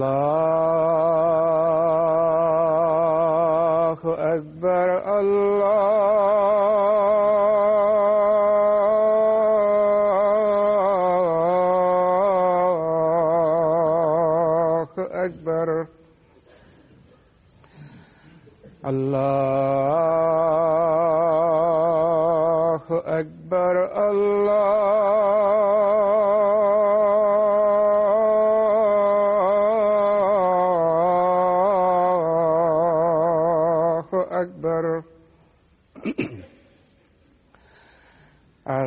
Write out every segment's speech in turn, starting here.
Allah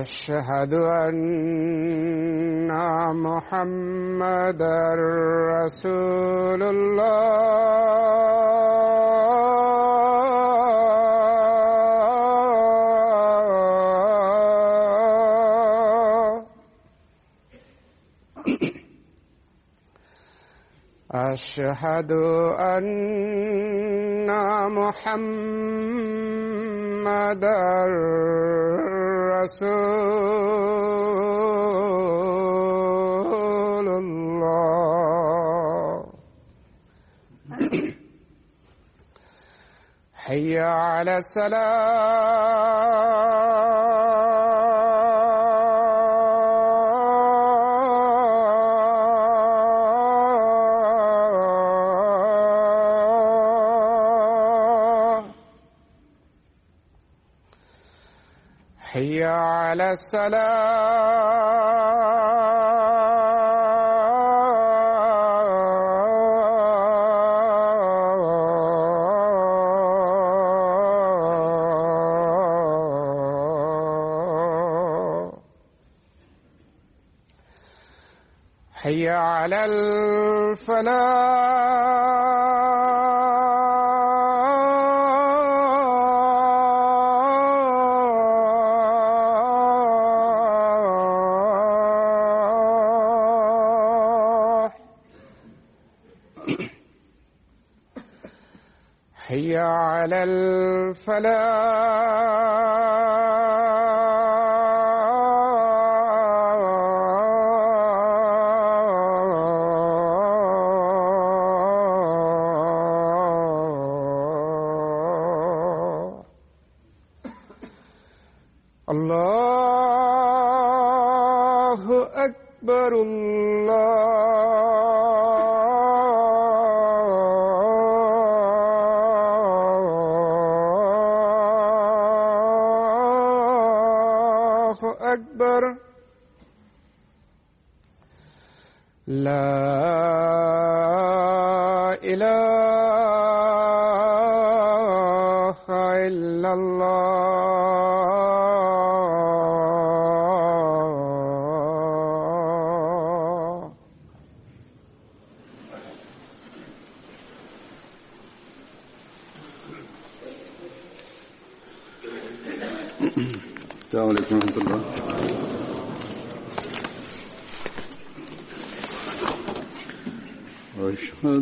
أشهد أن محمدا رسول الله. أشهد أن محمدا رسول الله. حي على الصلاة حي على الفلاح. الفلاح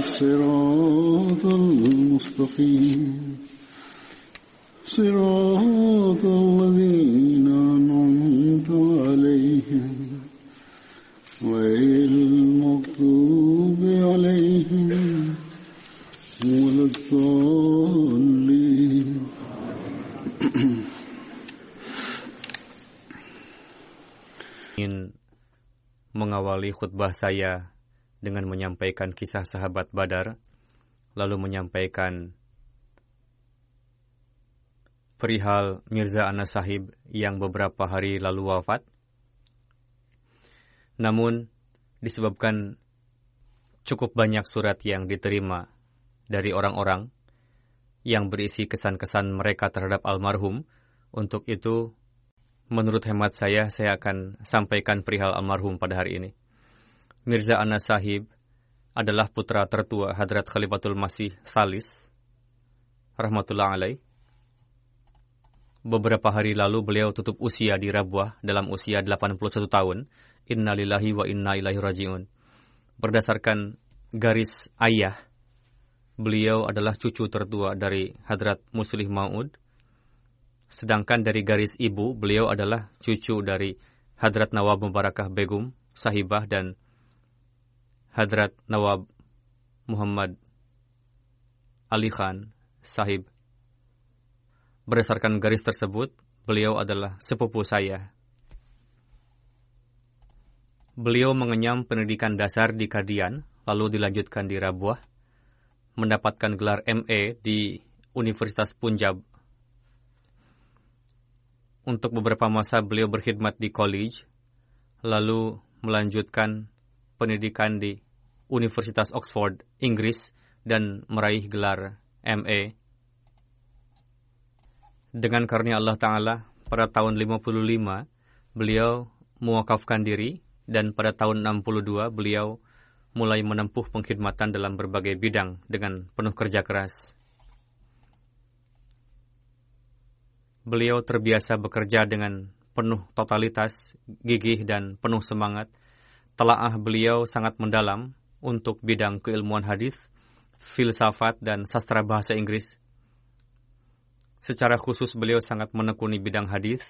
الصراط المستقيم صراط الذين أنعمت عليهم غير المغضوب عليهم ولا الضالين ingin mengawali khutbah saya dengan menyampaikan kisah sahabat Badar, lalu menyampaikan perihal Mirza Anas Sahib yang beberapa hari lalu wafat. Namun, disebabkan cukup banyak surat yang diterima dari orang-orang yang berisi kesan-kesan mereka terhadap almarhum, untuk itu menurut hemat saya, saya akan sampaikan perihal almarhum pada hari ini. Mirza Anas Sahib adalah putra tertua Hadrat Khalifatul Masih Salis, rahmatullah alaih. Beberapa hari lalu beliau tutup usia di Rabuah dalam usia 81 tahun. Innalillahi wa inna ilaihi raji'un. Berdasarkan garis ayah, beliau adalah cucu tertua dari Hadrat Muslih Maud, Sedangkan dari garis ibu, beliau adalah cucu dari Hadrat Nawab Mubarakah Begum, sahibah dan Hadrat Nawab Muhammad Ali Khan, sahib. Berdasarkan garis tersebut, beliau adalah sepupu saya. Beliau mengenyam pendidikan dasar di Kadian, lalu dilanjutkan di Rabuah, mendapatkan gelar MA di Universitas Punjab untuk beberapa masa beliau berkhidmat di college, lalu melanjutkan pendidikan di Universitas Oxford, Inggris, dan meraih gelar MA. Dengan karunia Allah Ta'ala, pada tahun 55, beliau mewakafkan diri, dan pada tahun 62, beliau mulai menempuh pengkhidmatan dalam berbagai bidang dengan penuh kerja keras. Beliau terbiasa bekerja dengan penuh totalitas, gigih, dan penuh semangat. Telaah beliau sangat mendalam untuk bidang keilmuan hadis, filsafat, dan sastra bahasa Inggris. Secara khusus beliau sangat menekuni bidang hadis.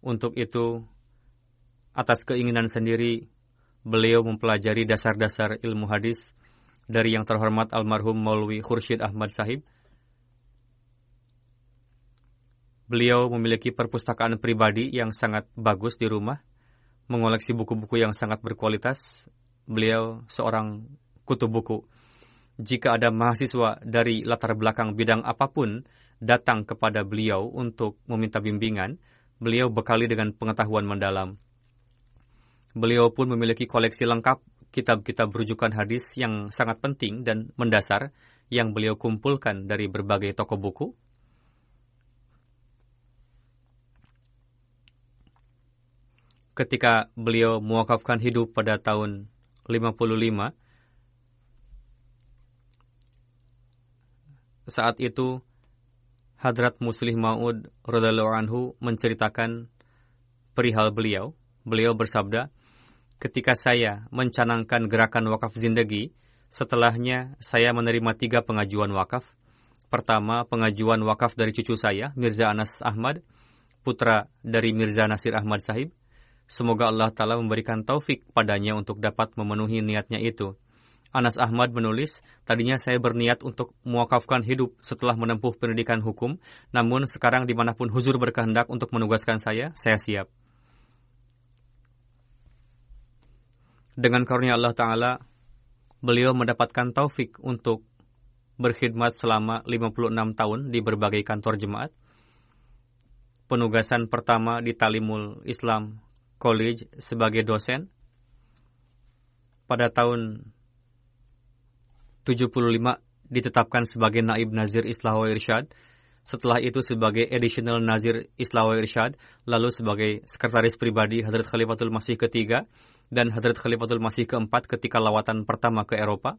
Untuk itu, atas keinginan sendiri, beliau mempelajari dasar-dasar ilmu hadis dari yang terhormat almarhum Maulwi Khursyid Ahmad Sahib – Beliau memiliki perpustakaan pribadi yang sangat bagus di rumah, mengoleksi buku-buku yang sangat berkualitas. Beliau seorang kutub buku. Jika ada mahasiswa dari latar belakang bidang apa pun datang kepada beliau untuk meminta bimbingan, beliau bekali dengan pengetahuan mendalam. Beliau pun memiliki koleksi lengkap kitab-kitab rujukan hadis yang sangat penting dan mendasar yang beliau kumpulkan dari berbagai toko buku, ketika beliau mewakafkan hidup pada tahun 55, saat itu Hadrat Muslih Ma'ud radhiallahu anhu menceritakan perihal beliau. Beliau bersabda, ketika saya mencanangkan gerakan wakaf zindagi, setelahnya saya menerima tiga pengajuan wakaf. Pertama, pengajuan wakaf dari cucu saya, Mirza Anas Ahmad, putra dari Mirza Nasir Ahmad Sahib. Semoga Allah Ta'ala memberikan taufik padanya untuk dapat memenuhi niatnya itu. Anas Ahmad menulis, tadinya saya berniat untuk mewakafkan hidup setelah menempuh pendidikan hukum, namun sekarang di mana pun huzur berkehendak untuk menugaskan saya, saya siap. Dengan karunia Allah Ta'ala, beliau mendapatkan taufik untuk berkhidmat selama 56 tahun di berbagai kantor jemaat. Penugasan pertama di Talimul Islam College sebagai dosen. Pada tahun 75 ditetapkan sebagai Naib Nazir Islah wa Irsyad, setelah itu sebagai Additional Nazir Islah wa Irsyad, lalu sebagai Sekretaris Pribadi Hadrat Khalifatul Masih ketiga dan Hadrat Khalifatul Masih keempat ketika lawatan pertama ke Eropa.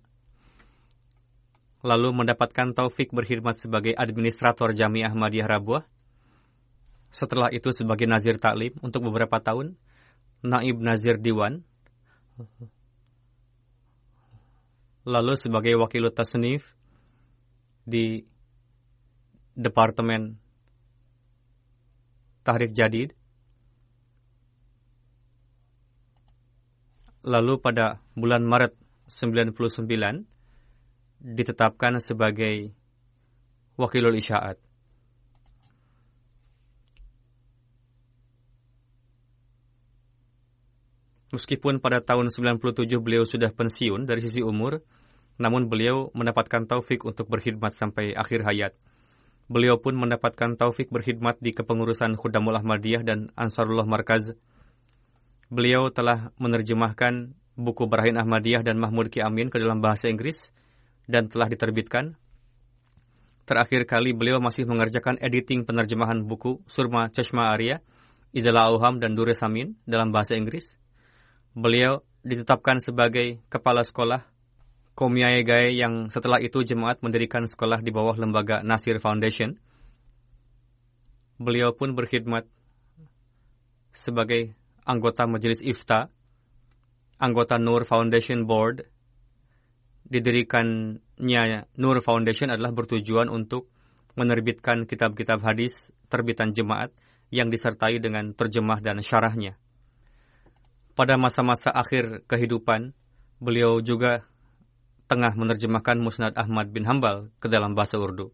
Lalu mendapatkan taufik berkhidmat sebagai Administrator Jami Ahmadiyah Rabuah. Setelah itu sebagai Nazir Taklim untuk beberapa tahun Naib Nazir Diwan, lalu sebagai wakil tasnif di Departemen Tahrik Jadid. Lalu pada bulan Maret 99 ditetapkan sebagai wakilul isyaat. Meskipun pada tahun 97 beliau sudah pensiun dari sisi umur, namun beliau mendapatkan taufik untuk berkhidmat sampai akhir hayat. Beliau pun mendapatkan taufik berkhidmat di kepengurusan Khudamul Ahmadiyah dan Ansarullah Markaz. Beliau telah menerjemahkan buku Berahin Ahmadiyah dan Mahmud Ki Amin ke dalam bahasa Inggris dan telah diterbitkan. Terakhir kali beliau masih mengerjakan editing penerjemahan buku Surma Chashma Arya, Izala Auham dan Dure Samin dalam bahasa Inggris. Beliau ditetapkan sebagai kepala sekolah Komiaegae yang setelah itu jemaat mendirikan sekolah di bawah lembaga Nasir Foundation. Beliau pun berkhidmat sebagai anggota Majelis Ifta, anggota Nur Foundation Board. Didirikannya Nur Foundation adalah bertujuan untuk menerbitkan kitab-kitab hadis terbitan jemaat yang disertai dengan terjemah dan syarahnya. Pada masa-masa akhir kehidupan, beliau juga tengah menerjemahkan Musnad Ahmad bin Hambal ke dalam bahasa Urdu.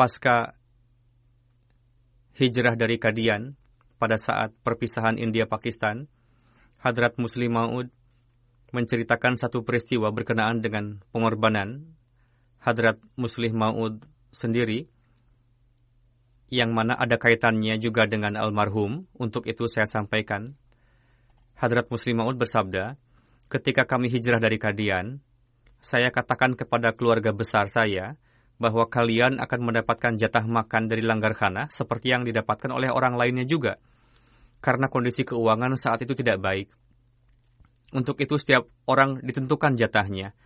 Pasca hijrah dari Kadian pada saat perpisahan India-Pakistan, Hadrat Muslim Maud menceritakan satu peristiwa berkenaan dengan pengorbanan Hadrat Muslim Maud sendiri yang mana ada kaitannya juga dengan almarhum, untuk itu saya sampaikan. Hadrat Muslim Maud bersabda, ketika kami hijrah dari Kadian, saya katakan kepada keluarga besar saya bahwa kalian akan mendapatkan jatah makan dari langgar khana seperti yang didapatkan oleh orang lainnya juga. Karena kondisi keuangan saat itu tidak baik. Untuk itu setiap orang ditentukan jatahnya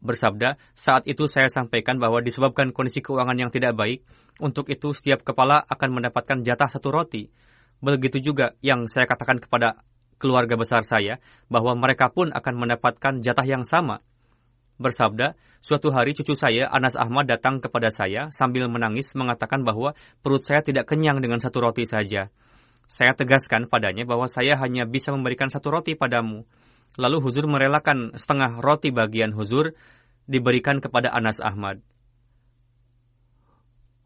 bersabda, saat itu saya sampaikan bahwa disebabkan kondisi keuangan yang tidak baik, untuk itu setiap kepala akan mendapatkan jatah satu roti. Begitu juga yang saya katakan kepada keluarga besar saya, bahwa mereka pun akan mendapatkan jatah yang sama. Bersabda, suatu hari cucu saya, Anas Ahmad, datang kepada saya sambil menangis mengatakan bahwa perut saya tidak kenyang dengan satu roti saja. Saya tegaskan padanya bahwa saya hanya bisa memberikan satu roti padamu. Lalu Huzur merelakan setengah roti bagian Huzur diberikan kepada Anas Ahmad.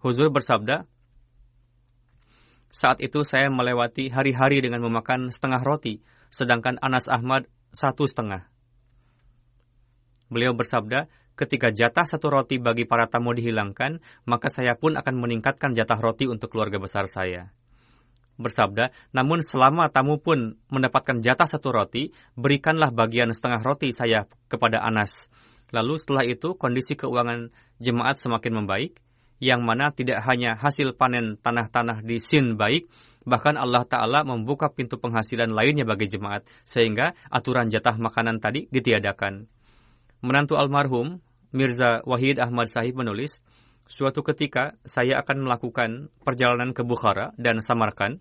Huzur bersabda, saat itu saya melewati hari-hari dengan memakan setengah roti, sedangkan Anas Ahmad satu setengah. Beliau bersabda, ketika jatah satu roti bagi para tamu dihilangkan, maka saya pun akan meningkatkan jatah roti untuk keluarga besar saya bersabda, namun selama tamu pun mendapatkan jatah satu roti, berikanlah bagian setengah roti saya kepada Anas. Lalu setelah itu kondisi keuangan jemaat semakin membaik, yang mana tidak hanya hasil panen tanah-tanah di Sin baik, bahkan Allah Ta'ala membuka pintu penghasilan lainnya bagi jemaat, sehingga aturan jatah makanan tadi ditiadakan. Menantu almarhum, Mirza Wahid Ahmad Sahib menulis, Suatu ketika saya akan melakukan perjalanan ke Bukhara dan Samarkand.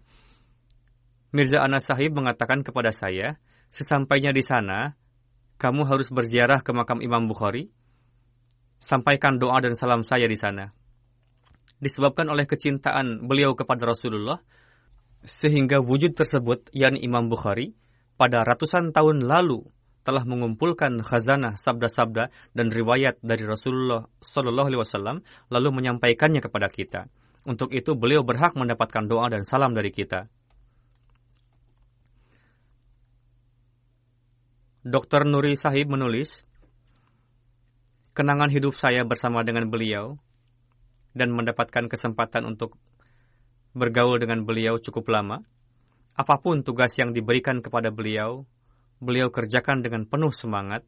Mirza Anas Sahib mengatakan kepada saya, sesampainya di sana, kamu harus berziarah ke makam Imam Bukhari. Sampaikan doa dan salam saya di sana. Disebabkan oleh kecintaan beliau kepada Rasulullah, sehingga wujud tersebut, yakni Imam Bukhari, pada ratusan tahun lalu telah mengumpulkan khazanah sabda-sabda dan riwayat dari Rasulullah Shallallahu Alaihi Wasallam lalu menyampaikannya kepada kita. Untuk itu beliau berhak mendapatkan doa dan salam dari kita. Dr. Nuri Sahib menulis, kenangan hidup saya bersama dengan beliau dan mendapatkan kesempatan untuk bergaul dengan beliau cukup lama. Apa pun tugas yang diberikan kepada beliau, beliau kerjakan dengan penuh semangat.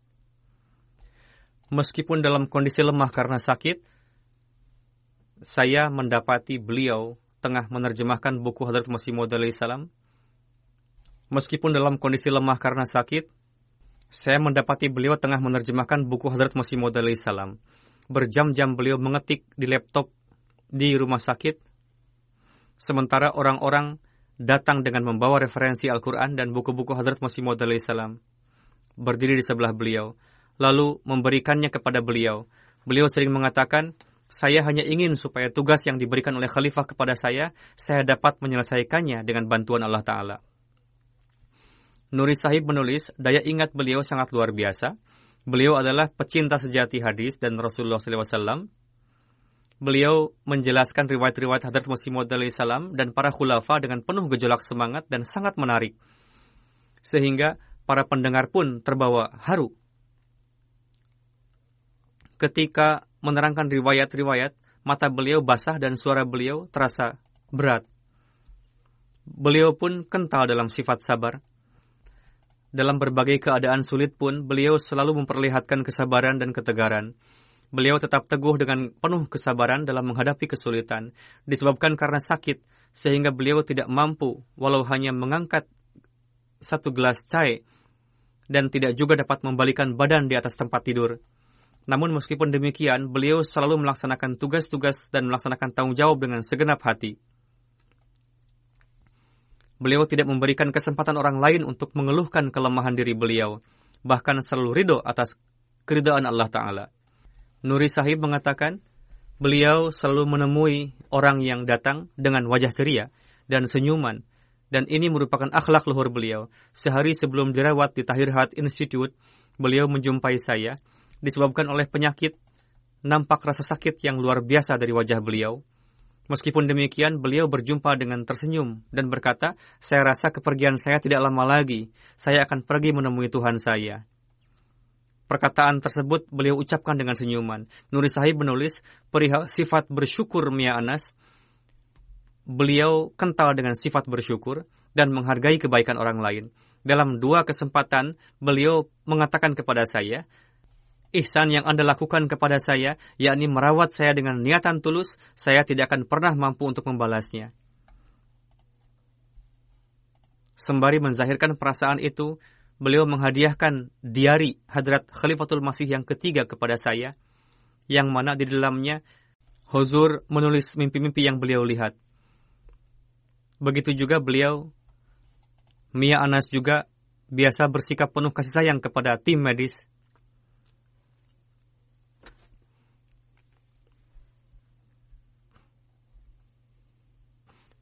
Meskipun dalam kondisi lemah karena sakit, saya mendapati beliau tengah menerjemahkan buku Hadrat Masih Maud salam. Meskipun dalam kondisi lemah karena sakit, saya mendapati beliau tengah menerjemahkan buku Hadrat Masih Maud salam. Berjam-jam beliau mengetik di laptop di rumah sakit, sementara orang-orang datang dengan membawa referensi Al-Quran dan buku-buku Hadrat Masih Maud salam berdiri di sebelah beliau, lalu memberikannya kepada beliau. Beliau sering mengatakan, saya hanya ingin supaya tugas yang diberikan oleh khalifah kepada saya, saya dapat menyelesaikannya dengan bantuan Allah Ta'ala. Nuri Sahib menulis, daya ingat beliau sangat luar biasa. Beliau adalah pecinta sejati hadis dan Rasulullah SAW. Beliau menjelaskan riwayat-riwayat Hadrat Masih Maud salam dan para khulafa dengan penuh gejolak semangat dan sangat menarik. Sehingga para pendengar pun terbawa haru. Ketika menerangkan riwayat-riwayat, mata beliau basah dan suara beliau terasa berat. Beliau pun kental dalam sifat sabar. Dalam berbagai keadaan sulit pun, beliau selalu memperlihatkan kesabaran dan ketegaran. Beliau tetap teguh dengan penuh kesabaran dalam menghadapi kesulitan, disebabkan karena sakit, sehingga beliau tidak mampu, walau hanya mengangkat satu gelas cai, dan tidak juga dapat membalikan badan di atas tempat tidur. Namun meskipun demikian, beliau selalu melaksanakan tugas-tugas dan melaksanakan tanggung jawab dengan segenap hati. Beliau tidak memberikan kesempatan orang lain untuk mengeluhkan kelemahan diri beliau, bahkan selalu ridho atas keridaan Allah Ta'ala. Nuri Sahib mengatakan, beliau selalu menemui orang yang datang dengan wajah ceria dan senyuman, dan ini merupakan akhlak luhur beliau. Sehari sebelum dirawat di Tahir Hat Institute, beliau menjumpai saya, disebabkan oleh penyakit, nampak rasa sakit yang luar biasa dari wajah beliau. Meskipun demikian, beliau berjumpa dengan tersenyum dan berkata, saya rasa kepergian saya tidak lama lagi. Saya akan pergi menemui Tuhan saya. Perkataan tersebut beliau ucapkan dengan senyuman. Nuri Sahib menulis, perihal sifat bersyukur Mia Anas, beliau kental dengan sifat bersyukur dan menghargai kebaikan orang lain. Dalam dua kesempatan, beliau mengatakan kepada saya, ihsan yang Anda lakukan kepada saya, yakni merawat saya dengan niatan tulus, saya tidak akan pernah mampu untuk membalasnya. Sembari menzahirkan perasaan itu, beliau menghadiahkan diari Hadrat Khalifatul Masih yang ketiga kepada saya, yang mana di dalamnya Huzur menulis mimpi-mimpi yang beliau lihat. Begitu juga beliau, Mia Anas juga biasa bersikap penuh kasih sayang kepada tim medis.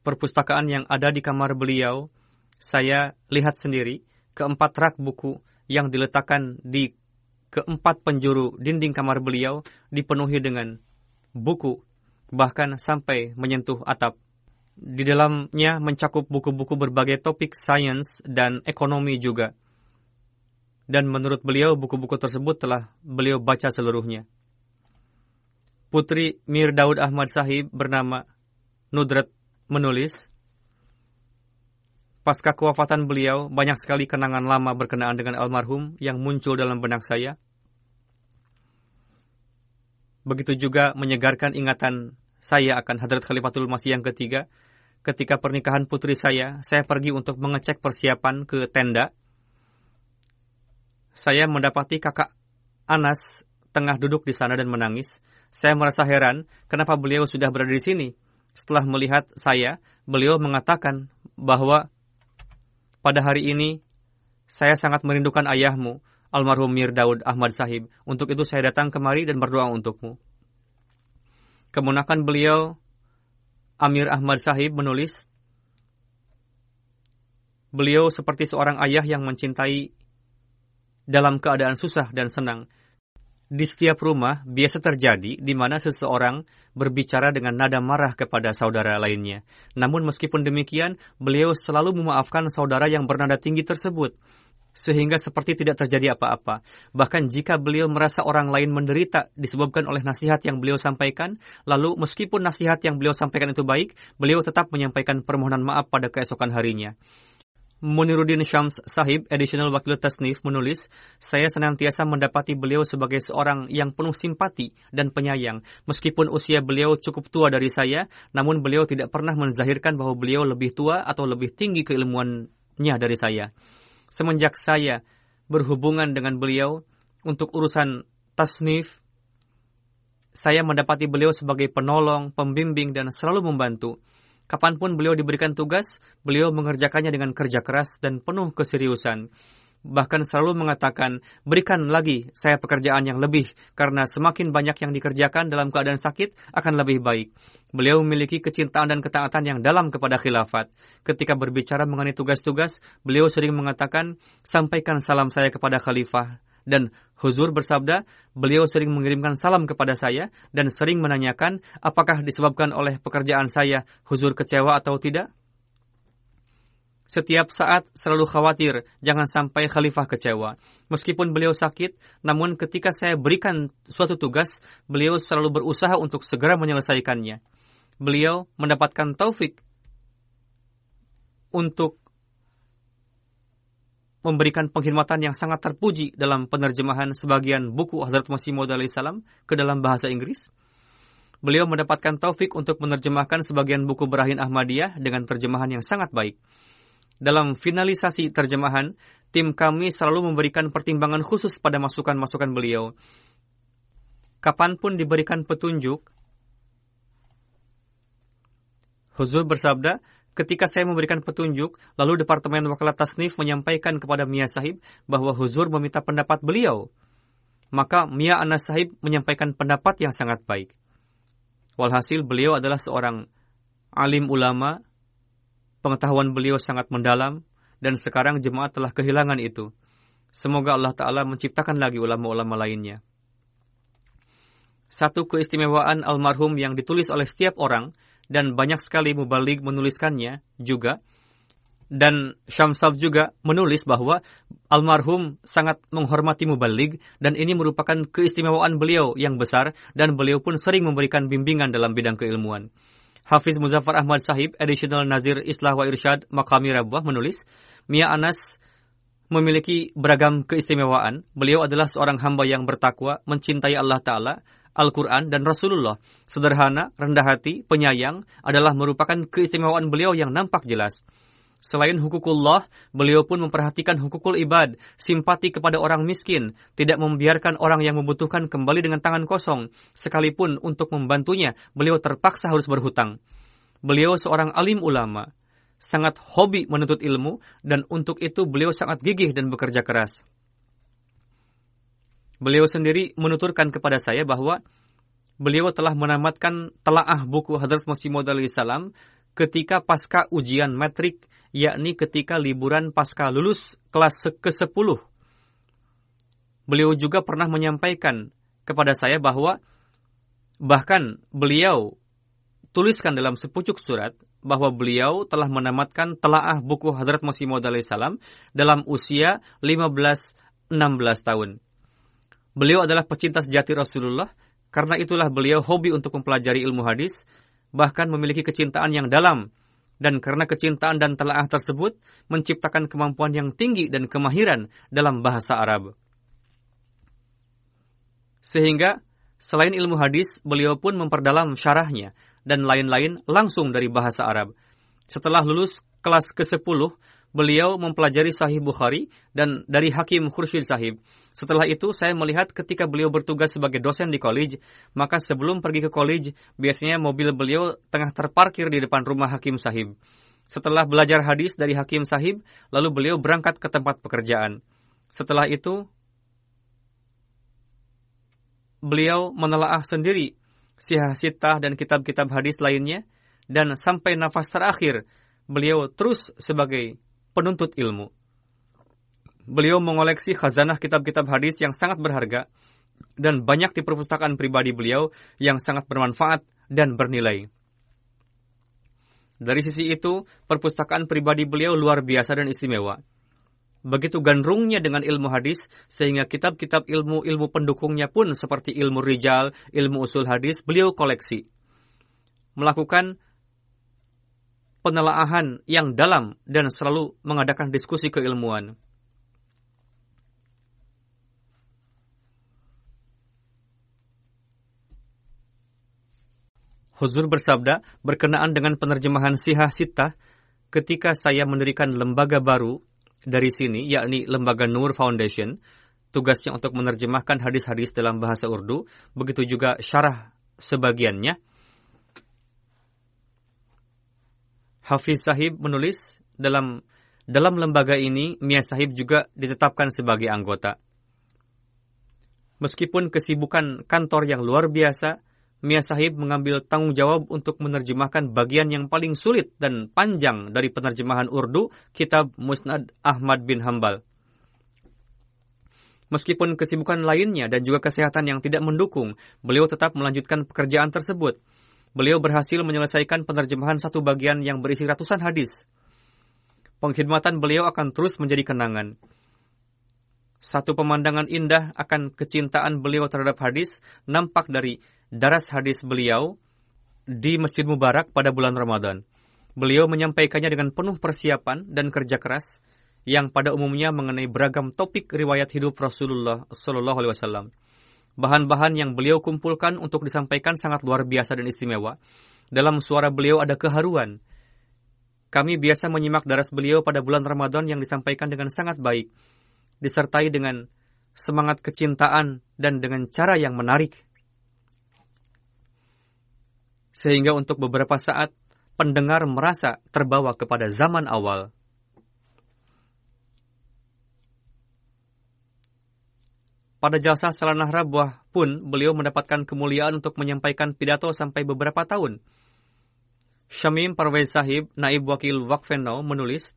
Perpustakaan yang ada di kamar beliau, saya lihat sendiri, keempat rak buku yang diletakkan di keempat penjuru dinding kamar beliau dipenuhi dengan buku, bahkan sampai menyentuh atap. Di dalamnya mencakup buku-buku berbagai topik sains dan ekonomi juga. Dan menurut beliau, buku-buku tersebut telah beliau baca seluruhnya. Putri Mir Daud Ahmad Sahib bernama Nudrat menulis, Pasca kewafatan beliau, banyak sekali kenangan lama berkenaan dengan almarhum yang muncul dalam benak saya. Begitu juga menyegarkan ingatan saya akan Hadrat Khalifatul Masih yang ketiga. Ketika pernikahan putri saya, saya pergi untuk mengecek persiapan ke tenda. Saya mendapati kakak Anas tengah duduk di sana dan menangis. Saya merasa heran kenapa beliau sudah berada di sini. Setelah melihat saya, beliau mengatakan bahwa pada hari ini, saya sangat merindukan ayahmu, almarhum Mir Daud Ahmad Sahib. Untuk itu saya datang kemari dan berdoa untukmu. Kemunakan beliau, Amir Ahmad Sahib menulis, Beliau seperti seorang ayah yang mencintai dalam keadaan susah dan senang. Di setiap rumah biasa terjadi di mana seseorang berbicara dengan nada marah kepada saudara lainnya. Namun meskipun demikian, beliau selalu memaafkan saudara yang bernada tinggi tersebut sehingga seperti tidak terjadi apa-apa. Bahkan jika beliau merasa orang lain menderita disebabkan oleh nasihat yang beliau sampaikan, lalu meskipun nasihat yang beliau sampaikan itu baik, beliau tetap menyampaikan permohonan maaf pada keesokan harinya. Muniruddin Syams Sahib, Additional Wakil Tasnif, menulis, Saya senantiasa mendapati beliau sebagai seorang yang penuh simpati dan penyayang. Meskipun usia beliau cukup tua dari saya, namun beliau tidak pernah menzahirkan bahwa beliau lebih tua atau lebih tinggi keilmuannya dari saya. Semenjak saya berhubungan dengan beliau untuk urusan tasnif, saya mendapati beliau sebagai penolong, pembimbing, dan selalu membantu. Kapan pun beliau diberikan tugas, beliau mengerjakannya dengan kerja keras dan penuh keseriusan. Bahkan selalu mengatakan, berikan lagi saya pekerjaan yang lebih, karena semakin banyak yang dikerjakan dalam keadaan sakit akan lebih baik. Beliau memiliki kecintaan dan ketaatan yang dalam kepada khilafat. Ketika berbicara mengenai tugas-tugas, beliau sering mengatakan, sampaikan salam saya kepada khalifah dan Huzur bersabda, beliau sering mengirimkan salam kepada saya dan sering menanyakan apakah disebabkan oleh pekerjaan saya Huzur kecewa atau tidak. Setiap saat selalu khawatir jangan sampai khalifah kecewa. Meskipun beliau sakit, namun ketika saya berikan suatu tugas, beliau selalu berusaha untuk segera menyelesaikannya. Beliau mendapatkan taufik untuk memberikan penghormatan yang sangat terpuji dalam penerjemahan sebagian buku Hazrat Masih Maud salam ke dalam bahasa Inggris. Beliau mendapatkan taufik untuk menerjemahkan sebagian buku Berahin Ahmadiyah dengan terjemahan yang sangat baik. Dalam finalisasi terjemahan, tim kami selalu memberikan pertimbangan khusus pada masukan-masukan beliau. Kapan pun diberikan petunjuk, Huzur bersabda, Ketika saya memberikan petunjuk, lalu Departemen Wakalat Tasnif menyampaikan kepada Mia Sahib bahwa Huzur meminta pendapat beliau. Maka Mia Anas Sahib menyampaikan pendapat yang sangat baik. Walhasil beliau adalah seorang alim ulama, pengetahuan beliau sangat mendalam, dan sekarang jemaat telah kehilangan itu. Semoga Allah Ta'ala menciptakan lagi ulama-ulama lainnya. Satu keistimewaan almarhum yang ditulis oleh setiap orang dan banyak sekali mubalik menuliskannya juga. Dan Syamsab juga menulis bahwa almarhum sangat menghormati mubalik dan ini merupakan keistimewaan beliau yang besar dan beliau pun sering memberikan bimbingan dalam bidang keilmuan. Hafiz Muzaffar Ahmad Sahib, Additional Nazir Islah wa Irsyad Makami Rabwah menulis, Mia Anas memiliki beragam keistimewaan. Beliau adalah seorang hamba yang bertakwa, mencintai Allah Ta'ala, Al-Quran dan Rasulullah. Sederhana, rendah hati, penyayang adalah merupakan keistimewaan beliau yang nampak jelas. Selain hukukullah, beliau pun memperhatikan hukukul ibad, simpati kepada orang miskin, tidak membiarkan orang yang membutuhkan kembali dengan tangan kosong. Sekalipun untuk membantunya, beliau terpaksa harus berhutang. Beliau seorang alim ulama, sangat hobi menuntut ilmu, dan untuk itu beliau sangat gigih dan bekerja keras. Beliau sendiri menuturkan kepada saya bahwa beliau telah menamatkan telaah buku Hadrat Masih Maud salam ketika pasca ujian metrik, yakni ketika liburan pasca lulus kelas ke-10. Beliau juga pernah menyampaikan kepada saya bahwa bahkan beliau tuliskan dalam sepucuk surat bahwa beliau telah menamatkan telaah buku Hadrat Masih Maud salam dalam usia 15-16 tahun. Beliau adalah pecinta sejati Rasulullah, karena itulah beliau hobi untuk mempelajari ilmu hadis, bahkan memiliki kecintaan yang dalam. Dan karena kecintaan dan telaah tersebut, menciptakan kemampuan yang tinggi dan kemahiran dalam bahasa Arab. Sehingga, selain ilmu hadis, beliau pun memperdalam syarahnya dan lain-lain langsung dari bahasa Arab. Setelah lulus kelas ke-10, beliau mempelajari Sahih Bukhari dan dari Hakim Khursyid Sahib. Setelah itu, saya melihat ketika beliau bertugas sebagai dosen di college, maka sebelum pergi ke college, biasanya mobil beliau tengah terparkir di depan rumah Hakim Sahib. Setelah belajar hadis dari Hakim Sahib, lalu beliau berangkat ke tempat pekerjaan. Setelah itu, beliau menelaah sendiri sihah sitah dan kitab-kitab hadis lainnya, dan sampai nafas terakhir, beliau terus sebagai penuntut ilmu. Beliau mengoleksi khazanah kitab-kitab hadis yang sangat berharga dan banyak di perpustakaan pribadi beliau yang sangat bermanfaat dan bernilai. Dari sisi itu, perpustakaan pribadi beliau luar biasa dan istimewa. Begitu gandrungnya dengan ilmu hadis, sehingga kitab-kitab ilmu-ilmu pendukungnya pun seperti ilmu rijal, ilmu usul hadis, beliau koleksi. Melakukan penelaahan yang dalam dan selalu mengadakan diskusi keilmuan. Huzur bersabda berkenaan dengan penerjemahan Sihah Sitah ketika saya mendirikan lembaga baru dari sini, yakni Lembaga Nur Foundation, tugasnya untuk menerjemahkan hadis-hadis dalam bahasa Urdu, begitu juga syarah sebagiannya, Hafiz Sahib menulis dalam dalam lembaga ini Mia Sahib juga ditetapkan sebagai anggota. Meskipun kesibukan kantor yang luar biasa, Mia Sahib mengambil tanggung jawab untuk menerjemahkan bagian yang paling sulit dan panjang dari penerjemahan Urdu kitab Musnad Ahmad bin Hambal. Meskipun kesibukan lainnya dan juga kesehatan yang tidak mendukung, beliau tetap melanjutkan pekerjaan tersebut. Beliau berhasil menyelesaikan penerjemahan satu bagian yang berisi ratusan hadis. Pengkhidmatan beliau akan terus menjadi kenangan. Satu pemandangan indah akan kecintaan beliau terhadap hadis nampak dari daras hadis beliau di Masjid Mubarak pada bulan Ramadan. Beliau menyampaikannya dengan penuh persiapan dan kerja keras yang pada umumnya mengenai beragam topik riwayat hidup Rasulullah Shallallahu Alaihi Wasallam. Bahan-bahan yang beliau kumpulkan untuk disampaikan sangat luar biasa dan istimewa. Dalam suara beliau ada keharuan. Kami biasa menyimak daras beliau pada bulan Ramadan yang disampaikan dengan sangat baik, disertai dengan semangat kecintaan dan dengan cara yang menarik sehingga untuk beberapa saat pendengar merasa terbawa kepada zaman awal. Pada jasa Salanah Rabuah pun beliau mendapatkan kemuliaan untuk menyampaikan pidato sampai beberapa tahun. Syamim Parvez Sahib, Naib Wakil Wakfeno, menulis,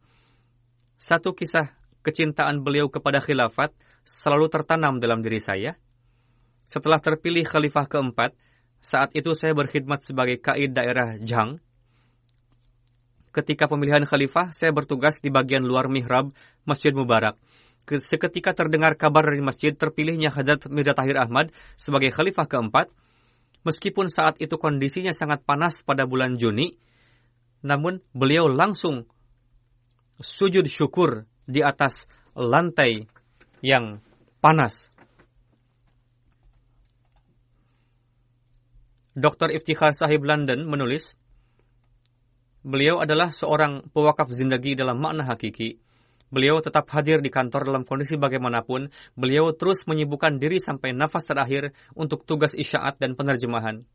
Satu kisah kecintaan beliau kepada khilafat selalu tertanam dalam diri saya. Setelah terpilih khalifah keempat, saat itu saya berkhidmat sebagai kaid daerah Jang. Ketika pemilihan khalifah, saya bertugas di bagian luar mihrab Masjid Mubarak. Seketika terdengar kabar dari masjid terpilihnya Hadrat Mirza Tahir Ahmad sebagai khalifah keempat, meskipun saat itu kondisinya sangat panas pada bulan Juni, namun beliau langsung sujud syukur di atas lantai yang panas Dr. Iftikhar Sahib London menulis, Beliau adalah seorang pewakaf zindagi dalam makna hakiki. Beliau tetap hadir di kantor dalam kondisi bagaimanapun. Beliau terus menyibukkan diri sampai nafas terakhir untuk tugas isyaat dan penerjemahan.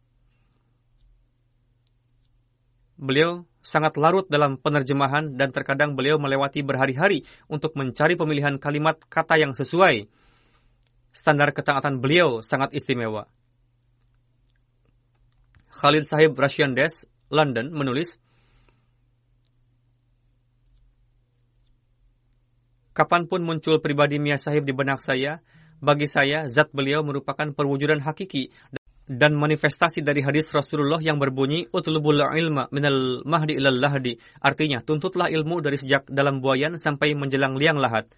Beliau sangat larut dalam penerjemahan dan terkadang beliau melewati berhari-hari untuk mencari pemilihan kalimat kata yang sesuai. Standar ketaatan beliau sangat istimewa. Khalid Sahib Russian London, menulis, Kapan pun muncul pribadi Mia Sahib di benak saya, bagi saya, zat beliau merupakan perwujudan hakiki dan manifestasi dari hadis Rasulullah yang berbunyi utlubul ilma minal mahdi ilal lahdi. Artinya, tuntutlah ilmu dari sejak dalam buayan sampai menjelang liang lahat.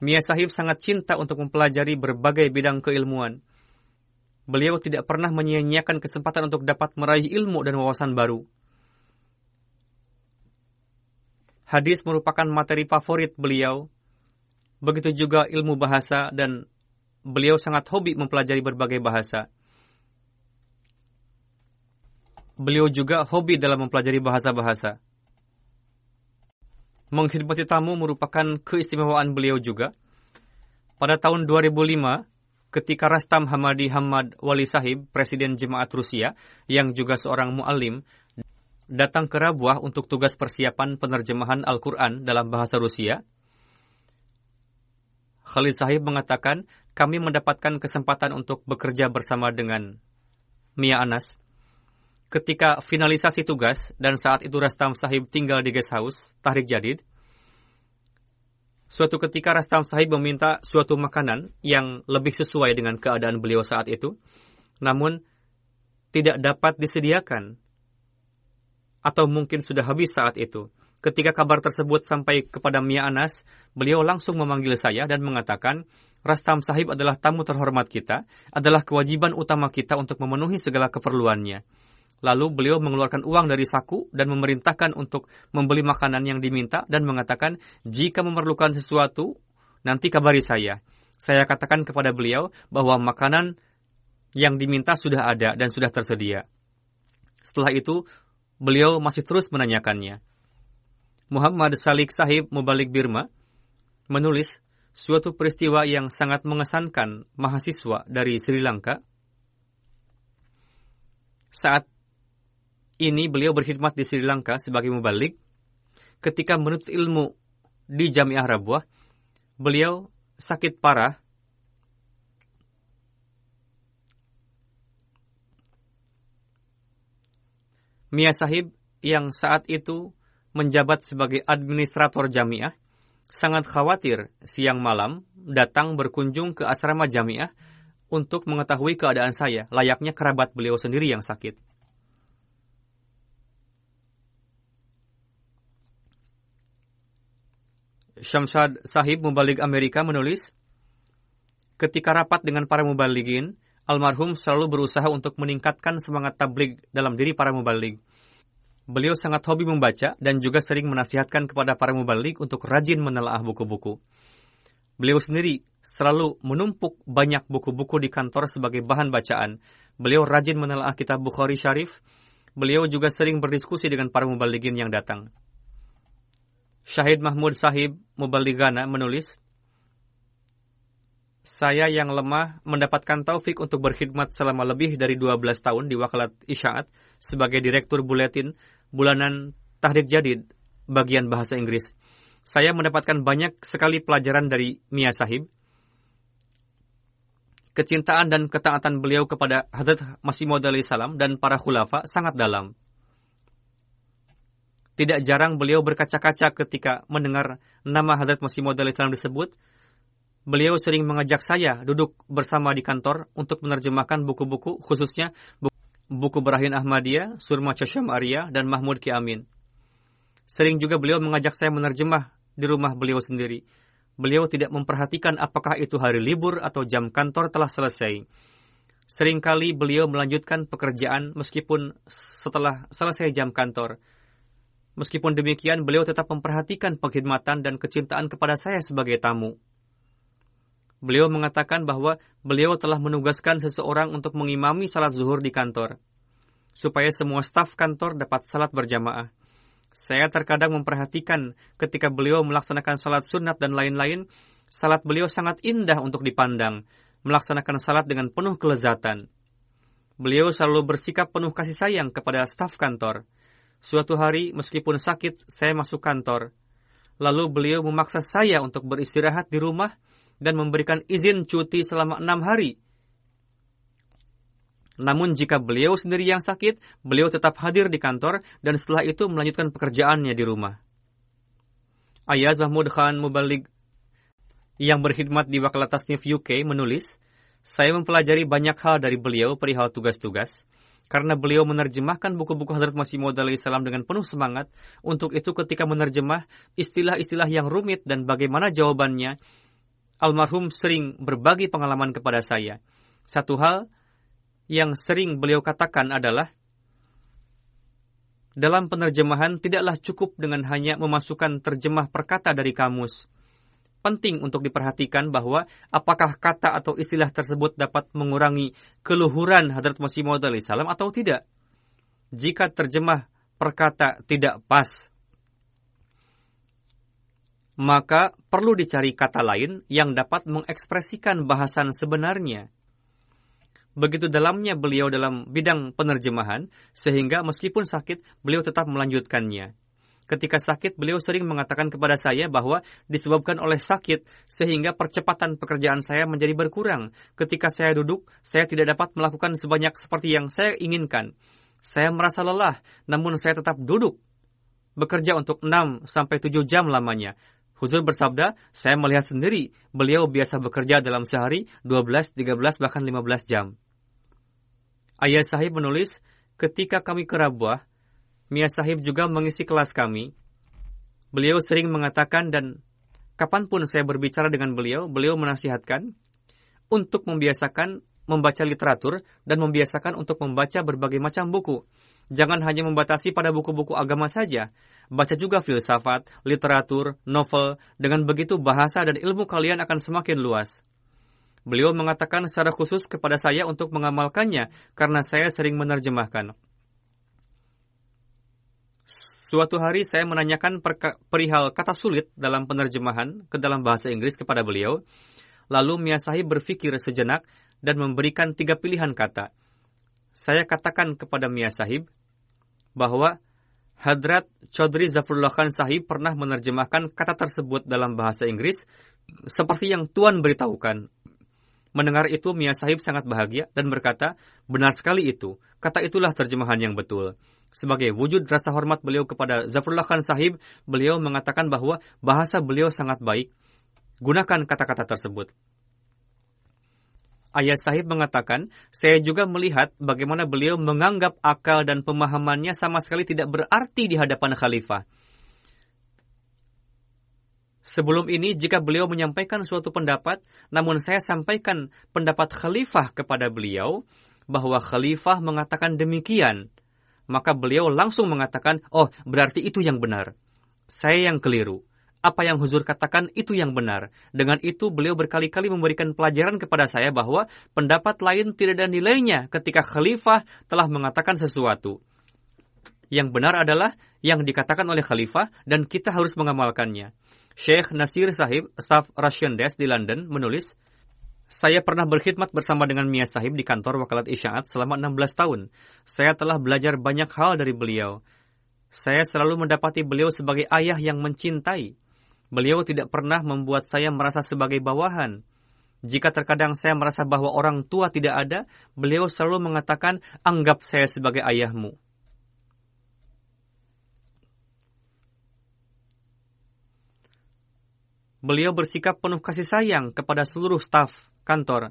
Mia Sahib sangat cinta untuk mempelajari berbagai bidang keilmuan. Beliau tidak pernah menyia-nyiakan kesempatan untuk dapat meraih ilmu dan wawasan baru. Hadis merupakan materi favorit beliau. Begitu juga ilmu bahasa dan beliau sangat hobi mempelajari berbagai bahasa. Beliau juga hobi dalam mempelajari bahasa-bahasa. Mengkhidmati tamu merupakan keistimewaan beliau juga. Pada tahun 2005, ketika Rastam Hamadi Hamad Wali Sahib, Presiden Jemaat Rusia, yang juga seorang mu'alim, datang ke Rabuah untuk tugas persiapan penerjemahan Al-Quran dalam bahasa Rusia, Khalid Sahib mengatakan, kami mendapatkan kesempatan untuk bekerja bersama dengan Mia Anas. Ketika finalisasi tugas dan saat itu Rastam Sahib tinggal di guest house, Tahrik Jadid, Suatu ketika Rastam Sahib meminta suatu makanan yang lebih sesuai dengan keadaan beliau saat itu, namun tidak dapat disediakan atau mungkin sudah habis saat itu. Ketika kabar tersebut sampai kepada Mia Anas, beliau langsung memanggil saya dan mengatakan, Rastam Sahib adalah tamu terhormat kita, adalah kewajiban utama kita untuk memenuhi segala keperluannya. Lalu beliau mengeluarkan uang dari saku dan memerintahkan untuk membeli makanan yang diminta dan mengatakan, jika memerlukan sesuatu, nanti kabari saya. Saya katakan kepada beliau bahwa makanan yang diminta sudah ada dan sudah tersedia. Setelah itu, beliau masih terus menanyakannya. Muhammad Salik Sahib Mubalik Birma menulis suatu peristiwa yang sangat mengesankan mahasiswa dari Sri Lanka saat ini beliau berkhidmat di Sri Lanka sebagai mubalik. Ketika menuntut ilmu di Jamiah Rabuah, beliau sakit parah. Mia Sahib yang saat itu menjabat sebagai administrator jamiah, sangat khawatir siang malam datang berkunjung ke asrama jamiah untuk mengetahui keadaan saya, layaknya kerabat beliau sendiri yang sakit. Syamsad Sahib Mubalik Amerika menulis, Ketika rapat dengan para mubaligin, almarhum selalu berusaha untuk meningkatkan semangat tablik dalam diri para mubalik. Beliau sangat hobi membaca dan juga sering menasihatkan kepada para mubalik untuk rajin menelaah buku-buku. Beliau sendiri selalu menumpuk banyak buku-buku di kantor sebagai bahan bacaan. Beliau rajin menelaah kitab Bukhari Syarif. Beliau juga sering berdiskusi dengan para mubaligin yang datang. Syahid Mahmud Sahib Mubaligana menulis, saya yang lemah mendapatkan taufik untuk berkhidmat selama lebih dari 12 tahun di Wakalat Isyaat sebagai Direktur Buletin Bulanan Tahrik Jadid bagian bahasa Inggris. Saya mendapatkan banyak sekali pelajaran dari Mia Sahib. Kecintaan dan ketaatan beliau kepada Hadrat Masih Maud salam dan para khulafa sangat dalam. Tidak jarang beliau berkaca-kaca ketika mendengar nama Hadrat Masih Maud salam disebut. Beliau sering mengajak saya duduk bersama di kantor untuk menerjemahkan buku-buku, khususnya buku Berahin Ahmadiyah, Surma Chasham Arya, dan Mahmud Ki Amin. Sering juga beliau mengajak saya menerjemah di rumah beliau sendiri. Beliau tidak memperhatikan apakah itu hari libur atau jam kantor telah selesai. Seringkali beliau melanjutkan pekerjaan meskipun setelah selesai jam kantor. Meskipun demikian, beliau tetap memperhatikan pengkhidmatan dan kecintaan kepada saya sebagai tamu. Beliau mengatakan bahwa beliau telah menugaskan seseorang untuk mengimami salat zuhur di kantor, supaya semua staf kantor dapat salat berjamaah. Saya terkadang memperhatikan ketika beliau melaksanakan salat sunat dan lain-lain, salat beliau sangat indah untuk dipandang, melaksanakan salat dengan penuh kelezatan. Beliau selalu bersikap penuh kasih sayang kepada staf kantor. Suatu hari, meskipun sakit, saya masuk kantor. Lalu beliau memaksa saya untuk beristirahat di rumah dan memberikan izin cuti selama enam hari. Namun jika beliau sendiri yang sakit, beliau tetap hadir di kantor dan setelah itu melanjutkan pekerjaannya di rumah. Ayaz Mahmud Khan Mubalik yang berkhidmat di Wakalat Tasnif UK menulis, saya mempelajari banyak hal dari beliau perihal tugas-tugas, karena beliau menerjemahkan buku-buku Hadrat Masih Maud salam dengan penuh semangat. Untuk itu ketika menerjemah istilah-istilah yang rumit dan bagaimana jawabannya, almarhum sering berbagi pengalaman kepada saya. Satu hal yang sering beliau katakan adalah, dalam penerjemahan tidaklah cukup dengan hanya memasukkan terjemah perkata dari kamus penting untuk diperhatikan bahwa apakah kata atau istilah tersebut dapat mengurangi keluhuran Hadrat Masih Maud salam atau tidak. Jika terjemah perkata tidak pas, maka perlu dicari kata lain yang dapat mengekspresikan bahasan sebenarnya. Begitu dalamnya beliau dalam bidang penerjemahan, sehingga meskipun sakit, beliau tetap melanjutkannya. Ketika sakit, beliau sering mengatakan kepada saya bahwa disebabkan oleh sakit, sehingga percepatan pekerjaan saya menjadi berkurang. Ketika saya duduk, saya tidak dapat melakukan sebanyak seperti yang saya inginkan. Saya merasa lelah, namun saya tetap duduk. Bekerja untuk 6 sampai 7 jam lamanya. Huzur bersabda, saya melihat sendiri, beliau biasa bekerja dalam sehari 12, 13, bahkan 15 jam. Ayah sahib menulis, ketika kami ke Rabuah, Mia Sahib juga mengisi kelas kami. Beliau sering mengatakan dan kapan pun saya berbicara dengan beliau, beliau menasihatkan untuk membiasakan membaca literatur dan membiasakan untuk membaca berbagai macam buku. Jangan hanya membatasi pada buku-buku agama saja. Baca juga filsafat, literatur, novel. Dengan begitu bahasa dan ilmu kalian akan semakin luas. Beliau mengatakan secara khusus kepada saya untuk mengamalkannya karena saya sering menerjemahkan. Suatu hari saya menanyakan perihal kata sulit dalam penerjemahan ke dalam bahasa Inggris kepada beliau. Lalu Mia Sahib berpikir sejenak dan memberikan tiga pilihan kata. Saya katakan kepada Mia Sahib, bahwa Hadrat Chaudhry Zafrullah Khan Sahib pernah menerjemahkan kata tersebut dalam bahasa Inggris seperti yang Tuan beritahukan. Mendengar itu, Mia Sahib sangat bahagia dan berkata, benar sekali itu. Kata itulah terjemahan yang betul. Sebagai wujud rasa hormat beliau kepada Zafrullah Khan Sahib, beliau mengatakan bahwa bahasa beliau sangat baik. Gunakan kata-kata tersebut. Ayah Sahib mengatakan, saya juga melihat bagaimana beliau menganggap akal dan pemahamannya sama sekali tidak berarti di hadapan khalifah. Sebelum ini, jika beliau menyampaikan suatu pendapat, namun saya sampaikan pendapat khalifah kepada beliau, bahwa khalifah mengatakan demikian, maka beliau langsung mengatakan, oh berarti itu yang benar. Saya yang keliru. Apa yang Huzur katakan itu yang benar. Dengan itu beliau berkali-kali memberikan pelajaran kepada saya bahwa pendapat lain tidak ada nilainya ketika khalifah telah mengatakan sesuatu. Yang benar adalah yang dikatakan oleh khalifah dan kita harus mengamalkannya. Sheikh Nasir Sahib, staf Russian Desk di London, menulis, saya pernah berkhidmat bersama dengan Mia Sahib di kantor Wakalat Isyaat selama 16 tahun. Saya telah belajar banyak hal dari beliau. Saya selalu mendapati beliau sebagai ayah yang mencintai. Beliau tidak pernah membuat saya merasa sebagai bawahan. Jika terkadang saya merasa bahwa orang tua tidak ada, beliau selalu mengatakan, anggap saya sebagai ayahmu. beliau bersikap penuh kasih sayang kepada seluruh staf kantor.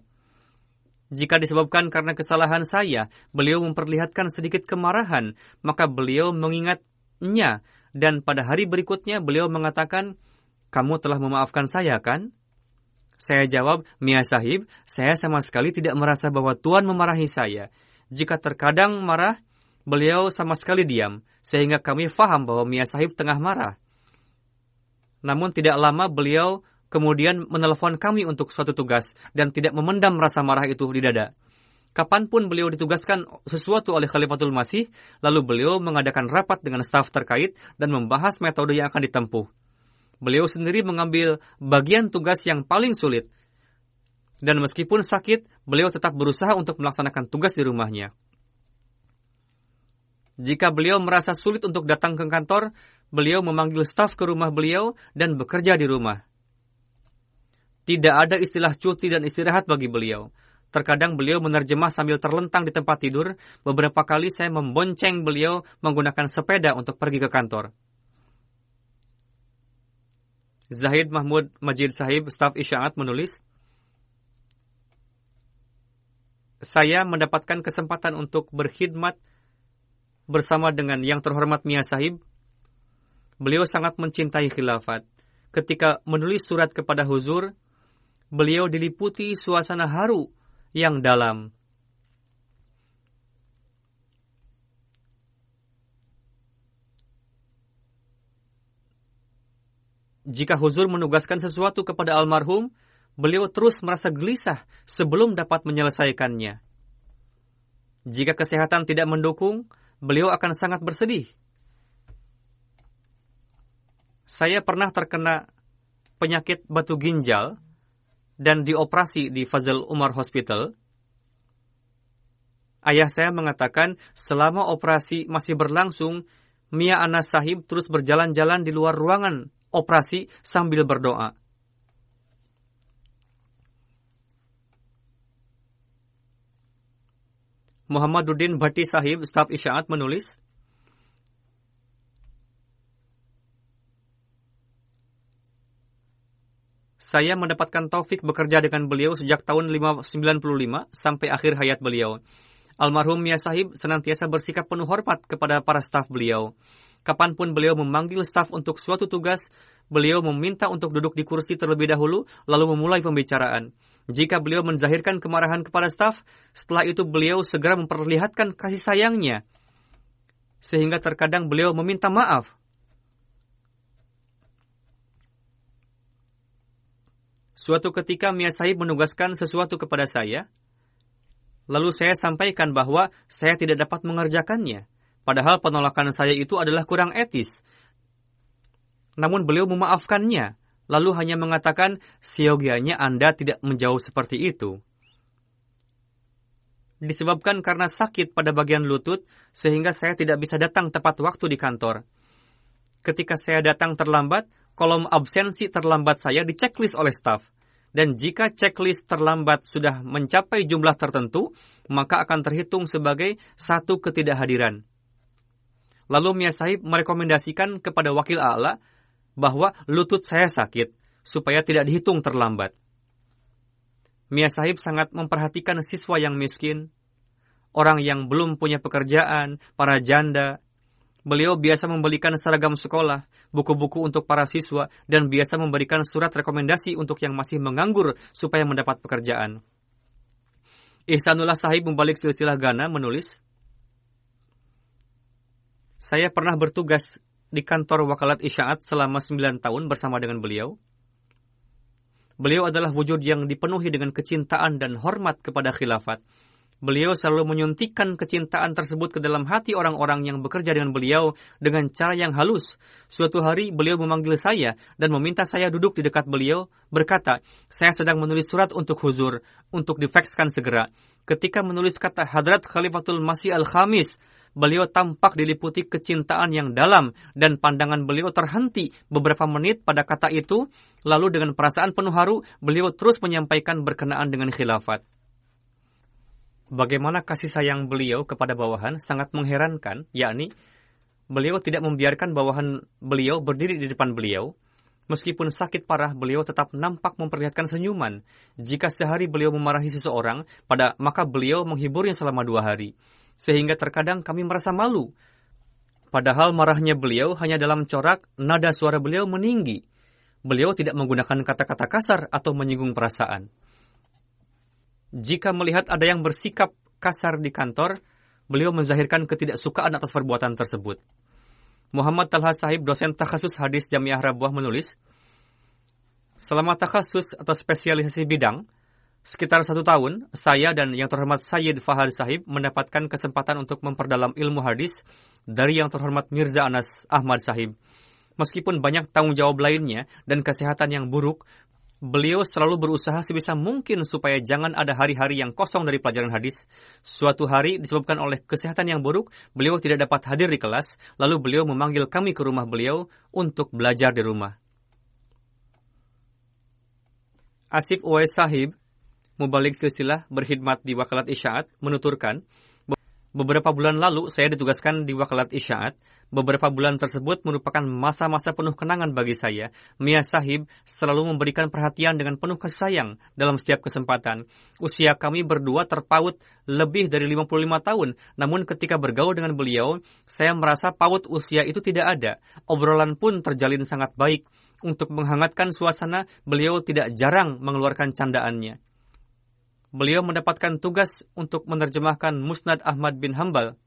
Jika disebabkan karena kesalahan saya, beliau memperlihatkan sedikit kemarahan, maka beliau mengingatnya dan pada hari berikutnya beliau mengatakan, "Kamu telah memaafkan saya, kan?" Saya jawab, "Mia Sahib, saya sama sekali tidak merasa bahwa Tuhan memarahi saya. Jika terkadang marah, beliau sama sekali diam, sehingga kami faham bahwa Mia Sahib tengah marah. Namun tidak lama beliau kemudian menelpon kami untuk suatu tugas dan tidak memendam rasa marah itu di dada. Kapan pun beliau ditugaskan sesuatu oleh Khalifatul Masih, lalu beliau mengadakan rapat dengan staf terkait dan membahas metode yang akan ditempuh. Beliau sendiri mengambil bagian tugas yang paling sulit. Dan meskipun sakit, beliau tetap berusaha untuk melaksanakan tugas di rumahnya. Jika beliau merasa sulit untuk datang ke kantor, beliau memanggil staf ke rumah beliau dan bekerja di rumah. Tidak ada istilah cuti dan istirahat bagi beliau. Terkadang beliau menerjemah sambil terlentang di tempat tidur. Beberapa kali saya membonceng beliau menggunakan sepeda untuk pergi ke kantor. Zahid Mahmud Majid Sahib, staf Isyaat menulis, Saya mendapatkan kesempatan untuk berkhidmat bersama dengan yang terhormat Mia Sahib Beliau sangat mencintai khilafat. Ketika menulis surat kepada Huzur, beliau diliputi suasana haru yang dalam. Jika Huzur menugaskan sesuatu kepada almarhum, beliau terus merasa gelisah sebelum dapat menyelesaikannya. Jika kesehatan tidak mendukung, beliau akan sangat bersedih saya pernah terkena penyakit batu ginjal dan dioperasi di Fazal Umar Hospital. Ayah saya mengatakan selama operasi masih berlangsung, Mia Anas Sahib terus berjalan-jalan di luar ruangan operasi sambil berdoa. Muhammaduddin Bhatti Sahib, staf isyaat menulis, Saya mendapatkan taufik bekerja dengan beliau sejak tahun 95 sampai akhir hayat beliau. Almarhum Mia Sahib senantiasa bersikap penuh hormat kepada para staf beliau. Kapan pun beliau memanggil staf untuk suatu tugas, beliau meminta untuk duduk di kursi terlebih dahulu, lalu memulai pembicaraan. Jika beliau menzahirkan kemarahan kepada staf, setelah itu beliau segera memperlihatkan kasih sayangnya. Sehingga terkadang beliau meminta maaf Suatu ketika Mia Sahib menugaskan sesuatu kepada saya, lalu saya sampaikan bahwa saya tidak dapat mengerjakannya, padahal penolakan saya itu adalah kurang etis. Namun beliau memaafkannya, lalu hanya mengatakan, siogianya Anda tidak menjauh seperti itu. disebabkan karena sakit pada bagian lutut sehingga saya tidak bisa datang tepat waktu di kantor. Ketika saya datang terlambat, kolom absensi terlambat saya diceklis oleh staf. Dan jika checklist terlambat sudah mencapai jumlah tertentu, maka akan terhitung sebagai satu ketidakhadiran. Lalu Mia Sahib merekomendasikan kepada wakil A'la bahwa lutut saya sakit, supaya tidak dihitung terlambat. Mia Sahib sangat memperhatikan siswa yang miskin, orang yang belum punya pekerjaan, para janda, Beliau biasa membelikan seragam sekolah, buku-buku untuk para siswa, dan biasa memberikan surat rekomendasi untuk yang masih menganggur supaya mendapat pekerjaan. Ihsanullah Sahib membalik silsilah Ghana menulis, Saya pernah bertugas di kantor wakalat isyaat selama 9 tahun bersama dengan beliau. Beliau adalah wujud yang dipenuhi dengan kecintaan dan hormat kepada khilafat, Beliau selalu menyuntikkan kecintaan tersebut ke dalam hati orang-orang yang bekerja dengan beliau dengan cara yang halus. Suatu hari beliau memanggil saya dan meminta saya duduk di dekat beliau, berkata, saya sedang menulis surat untuk huzur, untuk difakskan segera. Ketika menulis kata Hadrat Khalifatul Masih Al-Khamis, beliau tampak diliputi kecintaan yang dalam dan pandangan beliau terhenti beberapa menit pada kata itu, lalu dengan perasaan penuh haru, beliau terus menyampaikan berkenaan dengan khilafat. Bagaimana kasih sayang beliau kepada bawahan sangat mengherankan, yakni beliau tidak membiarkan bawahan beliau berdiri di depan beliau. Meskipun sakit parah, beliau tetap nampak memperlihatkan senyuman. Jika sehari beliau memarahi seseorang, pada maka beliau menghiburnya selama dua hari. Sehingga terkadang kami merasa malu. Padahal marahnya beliau hanya dalam corak nada suara beliau meninggi. Beliau tidak menggunakan kata-kata kasar atau menyinggung perasaan jika melihat ada yang bersikap kasar di kantor, beliau menzahirkan ketidaksukaan atas perbuatan tersebut. Muhammad Talha Sahib, dosen takhasus hadis Jamiah Rabuah menulis, Selama takhasus atau spesialisasi bidang, sekitar satu tahun, saya dan yang terhormat Sayyid Fahad Sahib mendapatkan kesempatan untuk memperdalam ilmu hadis dari yang terhormat Mirza Anas Ahmad Sahib. Meskipun banyak tanggung jawab lainnya dan kesehatan yang buruk, beliau selalu berusaha sebisa mungkin supaya jangan ada hari-hari yang kosong dari pelajaran hadis. Suatu hari disebabkan oleh kesehatan yang buruk, beliau tidak dapat hadir di kelas, lalu beliau memanggil kami ke rumah beliau untuk belajar di rumah. Asif Uwais Sahib, Mubalik Silsilah berkhidmat di Wakalat Isyaat, menuturkan, Beberapa bulan lalu saya ditugaskan di Wakalat Isyaat. Beberapa bulan tersebut merupakan masa-masa penuh kenangan bagi saya. Mia Sahib selalu memberikan perhatian dengan penuh kasih sayang dalam setiap kesempatan. Usia kami berdua terpaut lebih dari 55 tahun. Namun ketika bergaul dengan beliau, saya merasa paut usia itu tidak ada. Obrolan pun terjalin sangat baik. Untuk menghangatkan suasana, beliau tidak jarang mengeluarkan candaannya beliau mendapatkan tugas untuk menerjemahkan Musnad Ahmad bin Hambal.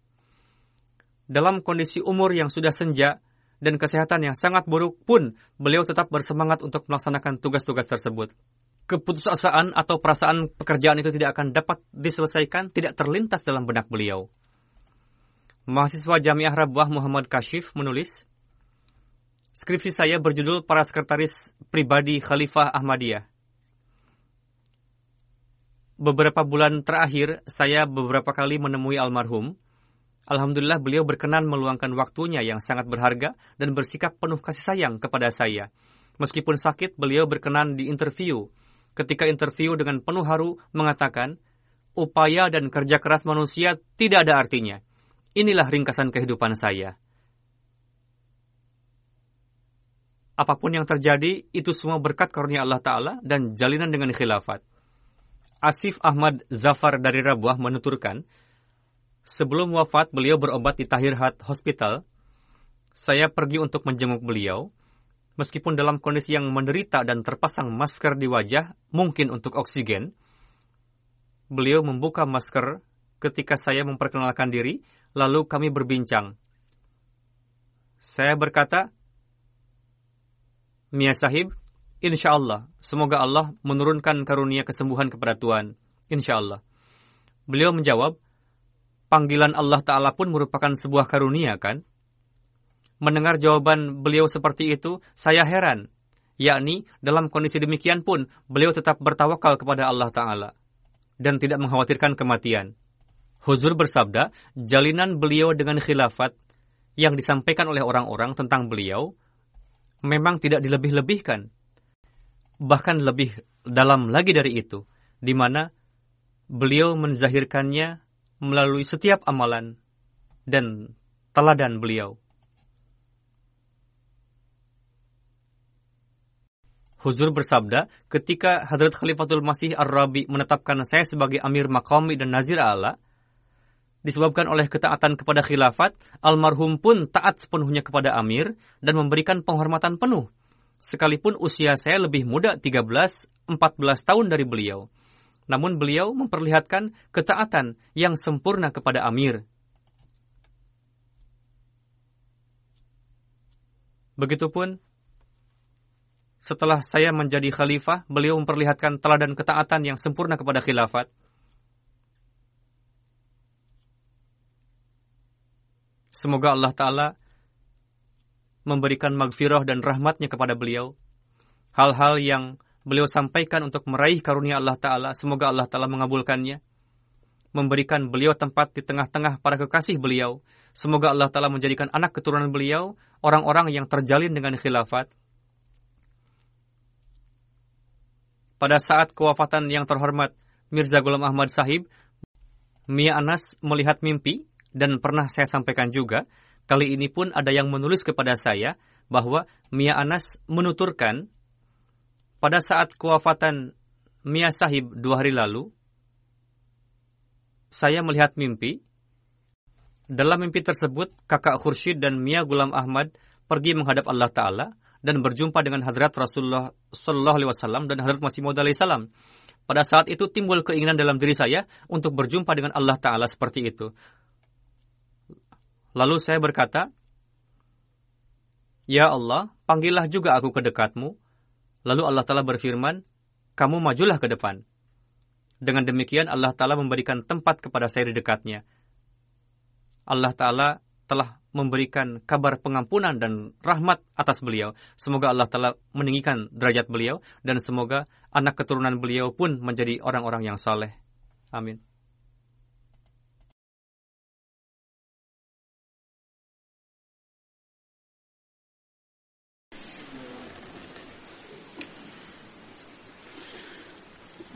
Dalam kondisi umur yang sudah senja dan kesehatan yang sangat buruk pun, beliau tetap bersemangat untuk melaksanakan tugas-tugas tersebut. Keputusasaan atau perasaan pekerjaan itu tidak akan dapat diselesaikan, tidak terlintas dalam benak beliau. Mahasiswa Jamiah Rabuah Muhammad Kashif menulis, Skripsi saya berjudul Para Sekretaris Pribadi Khalifah Ahmadiyah beberapa bulan terakhir saya beberapa kali menemui almarhum. Alhamdulillah beliau berkenan meluangkan waktunya yang sangat berharga dan bersikap penuh kasih sayang kepada saya. Meskipun sakit, beliau berkenan di interview. Ketika interview dengan penuh haru mengatakan, upaya dan kerja keras manusia tidak ada artinya. Inilah ringkasan kehidupan saya. Apa pun yang terjadi, itu semua berkat karunia Allah Ta'ala dan jalinan dengan khilafat. Asif Ahmad Zafar dari Rabuah menuturkan, sebelum wafat beliau berobat di Tahir Hat Hospital. Saya pergi untuk menjenguk beliau. Meskipun dalam kondisi yang menderita dan terpasang masker di wajah, mungkin untuk oksigen, beliau membuka masker ketika saya memperkenalkan diri, lalu kami berbincang. Saya berkata, Mia Sahib, Insya Allah, semoga Allah menurunkan karunia kesembuhan kepada Tuhan. Insya Allah. Beliau menjawab, panggilan Allah Ta'ala pun merupakan sebuah karunia kan? Mendengar jawaban beliau seperti itu, saya heran. Yakni, dalam kondisi demikian pun, beliau tetap bertawakal kepada Allah Ta'ala. Dan tidak mengkhawatirkan kematian. Huzur bersabda, jalinan beliau dengan khilafat yang disampaikan oleh orang-orang tentang beliau memang tidak dilebih-lebihkan. Bahkan lebih dalam lagi dari itu, di mana beliau menzahirkannya melalui setiap amalan dan teladan beliau. Huzur bersabda, ketika Hadrat Khalifatul Masih Ar-Rabi menetapkan saya sebagai Amir Maqami dan Nazir Allah, disebabkan oleh ketaatan kepada khilafat, almarhum pun taat sepenuhnya kepada Amir dan memberikan penghormatan penuh. Sekalipun usia saya lebih muda 13-14 tahun dari beliau. Namun beliau memperlihatkan ketaatan yang sempurna kepada Amir. Begitupun setelah saya menjadi khalifah, beliau memperlihatkan teladan ketaatan yang sempurna kepada khilafat. Semoga Allah Ta'ala memberikan magfirah dan rahmatnya kepada beliau. Hal-hal yang beliau sampaikan untuk meraih karunia Allah Ta'ala, semoga Allah Ta'ala mengabulkannya. Memberikan beliau tempat di tengah-tengah para kekasih beliau. Semoga Allah Ta'ala menjadikan anak keturunan beliau orang-orang yang terjalin dengan khilafat. Pada saat kewafatan yang terhormat Mirza Ghulam Ahmad Sahib, Mia Anas melihat mimpi dan pernah saya sampaikan juga, kali ini pun ada yang menulis kepada saya bahwa Mia Anas menuturkan pada saat kewafatan Mia Sahib dua hari lalu, saya melihat mimpi. Dalam mimpi tersebut, kakak Khursyid dan Mia Gulam Ahmad pergi menghadap Allah Ta'ala dan berjumpa dengan hadrat Rasulullah Sallallahu Alaihi Wasallam dan hadrat Masih Maud Salam. Pada saat itu timbul keinginan dalam diri saya untuk berjumpa dengan Allah Ta'ala seperti itu. Lalu saya berkata, Ya Allah, panggillah juga aku ke dekatmu. Lalu Allah Ta'ala berfirman, kamu majulah ke depan. Dengan demikian Allah Ta'ala memberikan tempat kepada saya di dekatnya. Allah Ta'ala telah memberikan kabar pengampunan dan rahmat atas beliau. Semoga Allah telah meninggikan derajat beliau dan semoga anak keturunan beliau pun menjadi orang-orang yang saleh. Amin.